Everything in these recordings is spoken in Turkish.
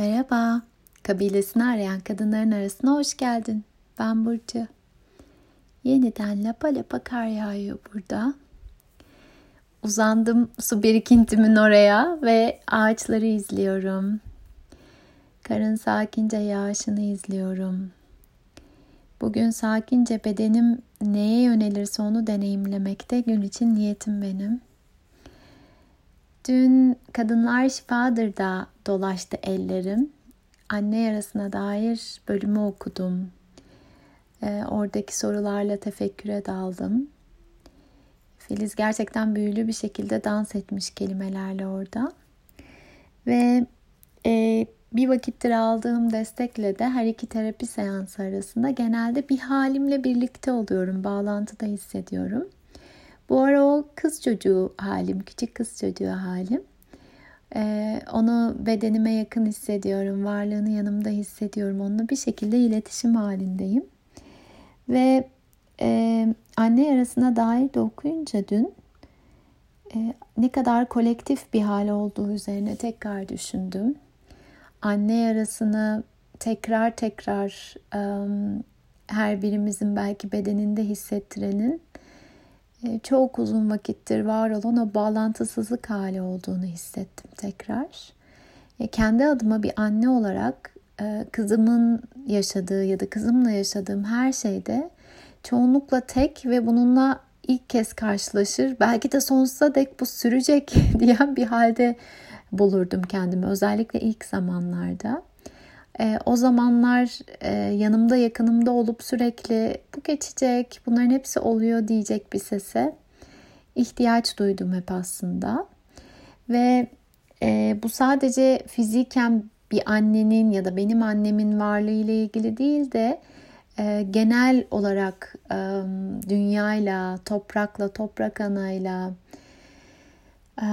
Merhaba, kabilesini arayan kadınların arasına hoş geldin. Ben Burcu. Yeniden lapa lapa kar yağıyor burada. Uzandım su birikintimin oraya ve ağaçları izliyorum. Karın sakince yağışını izliyorum. Bugün sakince bedenim neye yönelirse onu deneyimlemekte gün için niyetim benim. Dün Kadınlar Şifadır da dolaştı ellerim. Anne yarasına dair bölümü okudum. Ee, oradaki sorularla tefekküre daldım. Filiz gerçekten büyülü bir şekilde dans etmiş kelimelerle orada. Ve e, bir vakittir aldığım destekle de her iki terapi seansı arasında genelde bir halimle birlikte oluyorum. Bağlantıda hissediyorum. Bu ara o kız çocuğu halim, küçük kız çocuğu halim. Ee, onu bedenime yakın hissediyorum, varlığını yanımda hissediyorum. Onunla bir şekilde iletişim halindeyim. Ve e, anne yarasına dair de okuyunca dün e, ne kadar kolektif bir hal olduğu üzerine tekrar düşündüm. Anne yarasını tekrar tekrar e, her birimizin belki bedeninde hissettirenin çok uzun vakittir var olan o bağlantısızlık hali olduğunu hissettim tekrar. E, kendi adıma bir anne olarak e, kızımın yaşadığı ya da kızımla yaşadığım her şeyde çoğunlukla tek ve bununla ilk kez karşılaşır. Belki de sonsuza dek bu sürecek diyen bir halde bulurdum kendimi özellikle ilk zamanlarda. E, o zamanlar e, yanımda yakınımda olup sürekli bu geçecek bunların hepsi oluyor diyecek bir sese ihtiyaç duydum hep aslında. Ve e, bu sadece fiziken bir annenin ya da benim annemin varlığı ile ilgili değil de e, genel olarak e, dünyayla, toprakla, toprak anayla, e,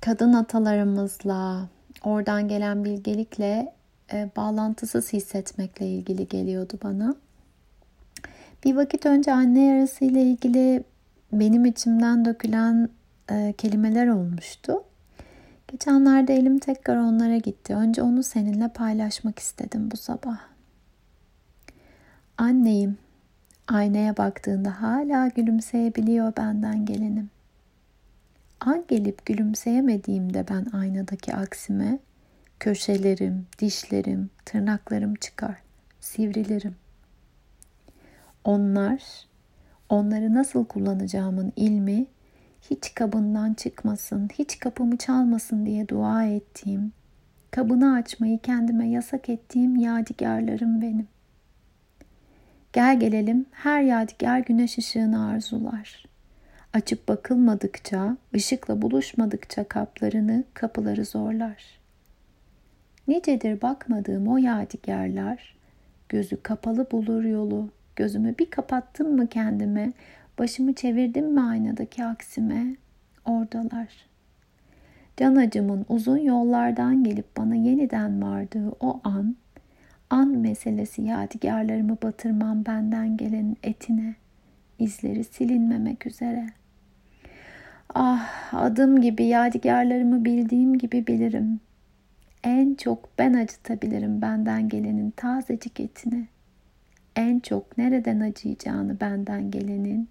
kadın atalarımızla, oradan gelen bilgelikle e, bağlantısız hissetmekle ilgili geliyordu bana. Bir vakit önce anne yarası ile ilgili benim içimden dökülen e, kelimeler olmuştu. Geçenlerde elim tekrar onlara gitti. Önce onu seninle paylaşmak istedim bu sabah. Anneyim. Aynaya baktığında hala gülümseyebiliyor benden gelenim. An gelip gülümseyemediğimde ben aynadaki aksime Köşelerim, dişlerim, tırnaklarım çıkar, sivrilerim. Onlar, onları nasıl kullanacağımın ilmi hiç kabından çıkmasın, hiç kapımı çalmasın diye dua ettiğim, kabını açmayı kendime yasak ettiğim yadigarlarım benim. Gel gelelim her yadigar güneş ışığını arzular. Açıp bakılmadıkça, ışıkla buluşmadıkça kaplarını, kapıları zorlar.'' Nicedir bakmadığım o yadigarlar, gözü kapalı bulur yolu. Gözümü bir kapattım mı kendime, başımı çevirdim mi aynadaki aksime, oradalar. Can acımın uzun yollardan gelip bana yeniden vardığı o an, an meselesi yadigarlarımı batırmam benden gelen etine, izleri silinmemek üzere. Ah adım gibi yadigarlarımı bildiğim gibi bilirim en çok ben acıtabilirim benden gelenin tazecik etini. En çok nereden acıyacağını benden gelenin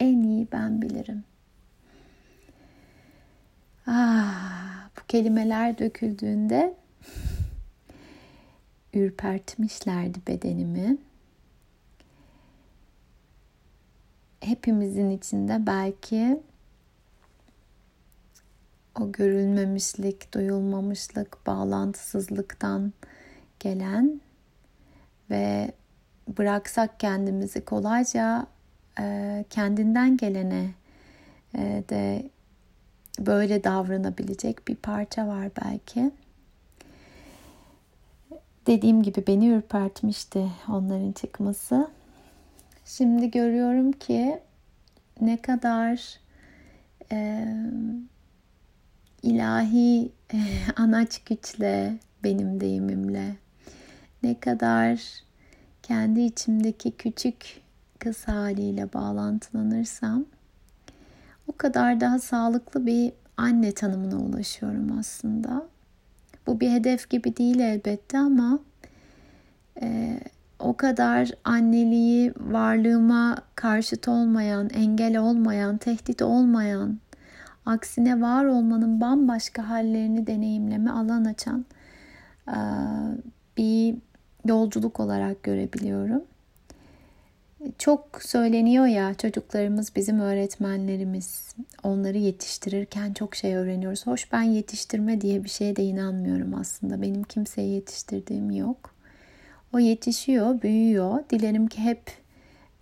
en iyi ben bilirim. Ah, bu kelimeler döküldüğünde ürpertmişlerdi bedenimi. Hepimizin içinde belki o görülmemişlik, duyulmamışlık, bağlantısızlıktan gelen ve bıraksak kendimizi kolayca e, kendinden gelene e, de böyle davranabilecek bir parça var belki. Dediğim gibi beni ürpertmişti onların çıkması. Şimdi görüyorum ki ne kadar e, ilahi eh, anaç güçle, benim deyimimle ne kadar kendi içimdeki küçük kız haliyle bağlantılanırsam o kadar daha sağlıklı bir anne tanımına ulaşıyorum aslında. Bu bir hedef gibi değil elbette ama e, o kadar anneliği varlığıma karşıt olmayan, engel olmayan, tehdit olmayan, aksine var olmanın bambaşka hallerini deneyimleme alan açan bir yolculuk olarak görebiliyorum. Çok söyleniyor ya çocuklarımız bizim öğretmenlerimiz. Onları yetiştirirken çok şey öğreniyoruz. Hoş ben yetiştirme diye bir şeye de inanmıyorum aslında. Benim kimseyi yetiştirdiğim yok. O yetişiyor, büyüyor. Dilerim ki hep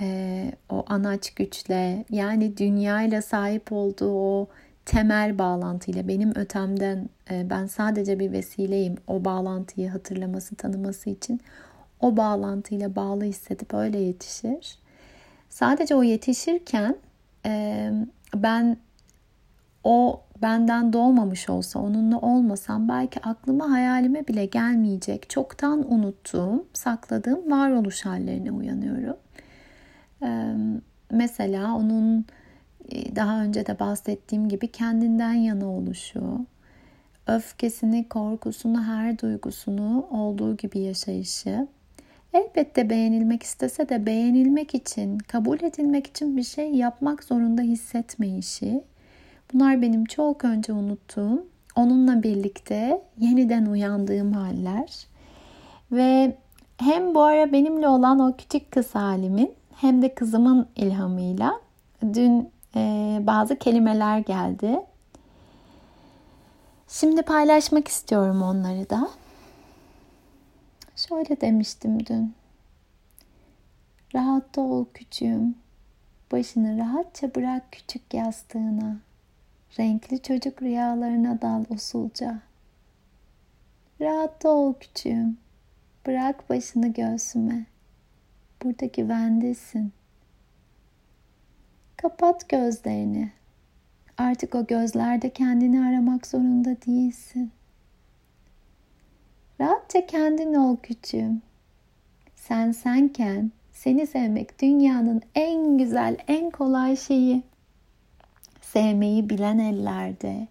e, o anaç güçle yani dünyayla sahip olduğu o temel bağlantıyla benim ötemden e, ben sadece bir vesileyim o bağlantıyı hatırlaması tanıması için o bağlantıyla bağlı hissedip öyle yetişir. Sadece o yetişirken e, ben o benden doğmamış olsa, onunla olmasam belki aklıma hayalime bile gelmeyecek, çoktan unuttuğum, sakladığım varoluş hallerine uyanıyorum. Ee, mesela onun e, daha önce de bahsettiğim gibi kendinden yana oluşu, öfkesini, korkusunu, her duygusunu olduğu gibi yaşayışı, elbette beğenilmek istese de beğenilmek için, kabul edilmek için bir şey yapmak zorunda hissetmeyişi, Bunlar benim çok önce unuttuğum, onunla birlikte yeniden uyandığım haller. Ve hem bu ara benimle olan o küçük kız halimin hem de kızımın ilhamıyla dün e, bazı kelimeler geldi. Şimdi paylaşmak istiyorum onları da. Şöyle demiştim dün. Rahatta ol küçüğüm. Başını rahatça bırak küçük yastığına. Renkli çocuk rüyalarına dal usulca. Rahatta ol küçüğüm. Bırak başını göğsüme. Burada güvendesin. Kapat gözlerini. Artık o gözlerde kendini aramak zorunda değilsin. Rahatça kendin ol küçüğüm. Sen senken seni sevmek dünyanın en güzel, en kolay şeyi sevmeyi bilen ellerde,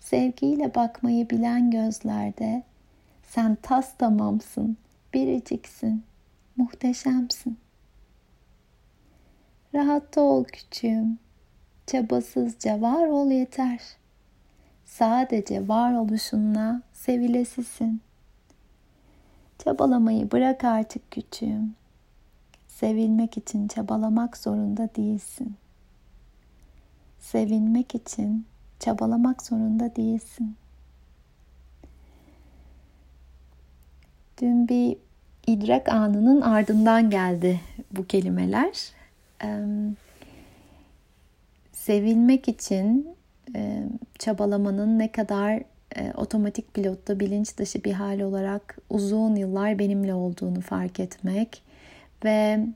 sevgiyle bakmayı bilen gözlerde sen tas tamamsın, biriciksin, muhteşemsin. Rahatta ol küçüğüm, çabasızca var ol yeter. Sadece var oluşunla sevilesisin. Çabalamayı bırak artık küçüğüm. Sevilmek için çabalamak zorunda değilsin.'' sevinmek için çabalamak zorunda değilsin. Dün bir idrak anının ardından geldi bu kelimeler. Sevilmek için çabalamanın ne kadar e, otomatik pilotta bilinç dışı bir hal olarak uzun yıllar benimle olduğunu fark etmek ve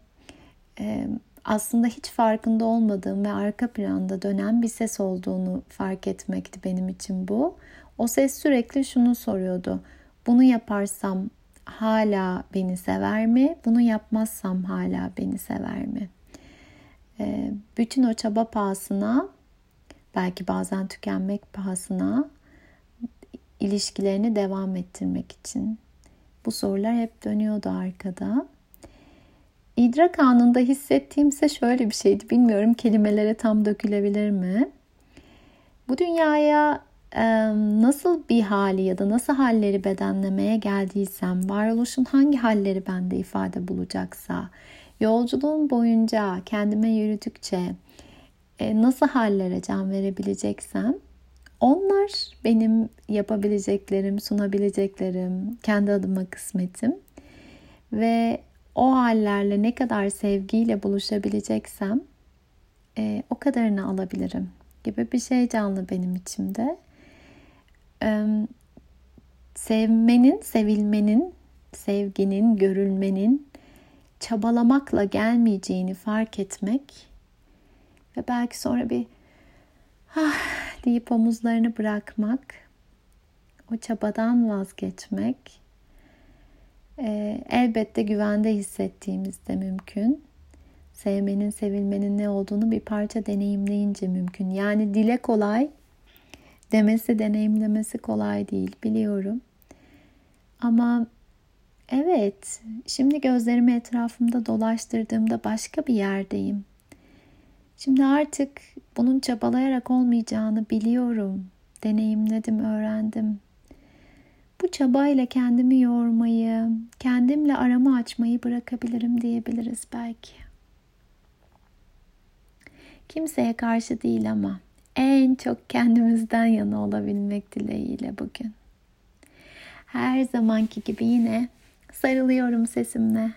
aslında hiç farkında olmadığım ve arka planda dönen bir ses olduğunu fark etmekti benim için bu. O ses sürekli şunu soruyordu. Bunu yaparsam hala beni sever mi? Bunu yapmazsam hala beni sever mi? Ee, bütün o çaba pahasına, belki bazen tükenmek pahasına ilişkilerini devam ettirmek için. Bu sorular hep dönüyordu arkada. İdrak anında hissettiğimse şöyle bir şeydi. Bilmiyorum kelimelere tam dökülebilir mi? Bu dünyaya e, nasıl bir hali ya da nasıl halleri bedenlemeye geldiysem, varoluşun hangi halleri bende ifade bulacaksa, yolculuğum boyunca kendime yürüdükçe e, nasıl hallere can verebileceksem, onlar benim yapabileceklerim, sunabileceklerim, kendi adıma kısmetim. Ve o hallerle ne kadar sevgiyle buluşabileceksem e, o kadarını alabilirim gibi bir şey canlı benim içimde. E, sevmenin, sevilmenin, sevginin, görülmenin çabalamakla gelmeyeceğini fark etmek ve belki sonra bir ah deyip omuzlarını bırakmak, o çabadan vazgeçmek e, elbette güvende hissettiğimiz de mümkün. Sevmenin, sevilmenin ne olduğunu bir parça deneyimleyince mümkün. Yani dile kolay, demesi, deneyimlemesi kolay değil biliyorum. Ama evet, şimdi gözlerimi etrafımda dolaştırdığımda başka bir yerdeyim. Şimdi artık bunun çabalayarak olmayacağını biliyorum. Deneyimledim, öğrendim. Bu çabayla kendimi yormayı, kendimle arama açmayı bırakabilirim diyebiliriz belki. Kimseye karşı değil ama en çok kendimizden yana olabilmek dileğiyle bugün. Her zamanki gibi yine sarılıyorum sesimle.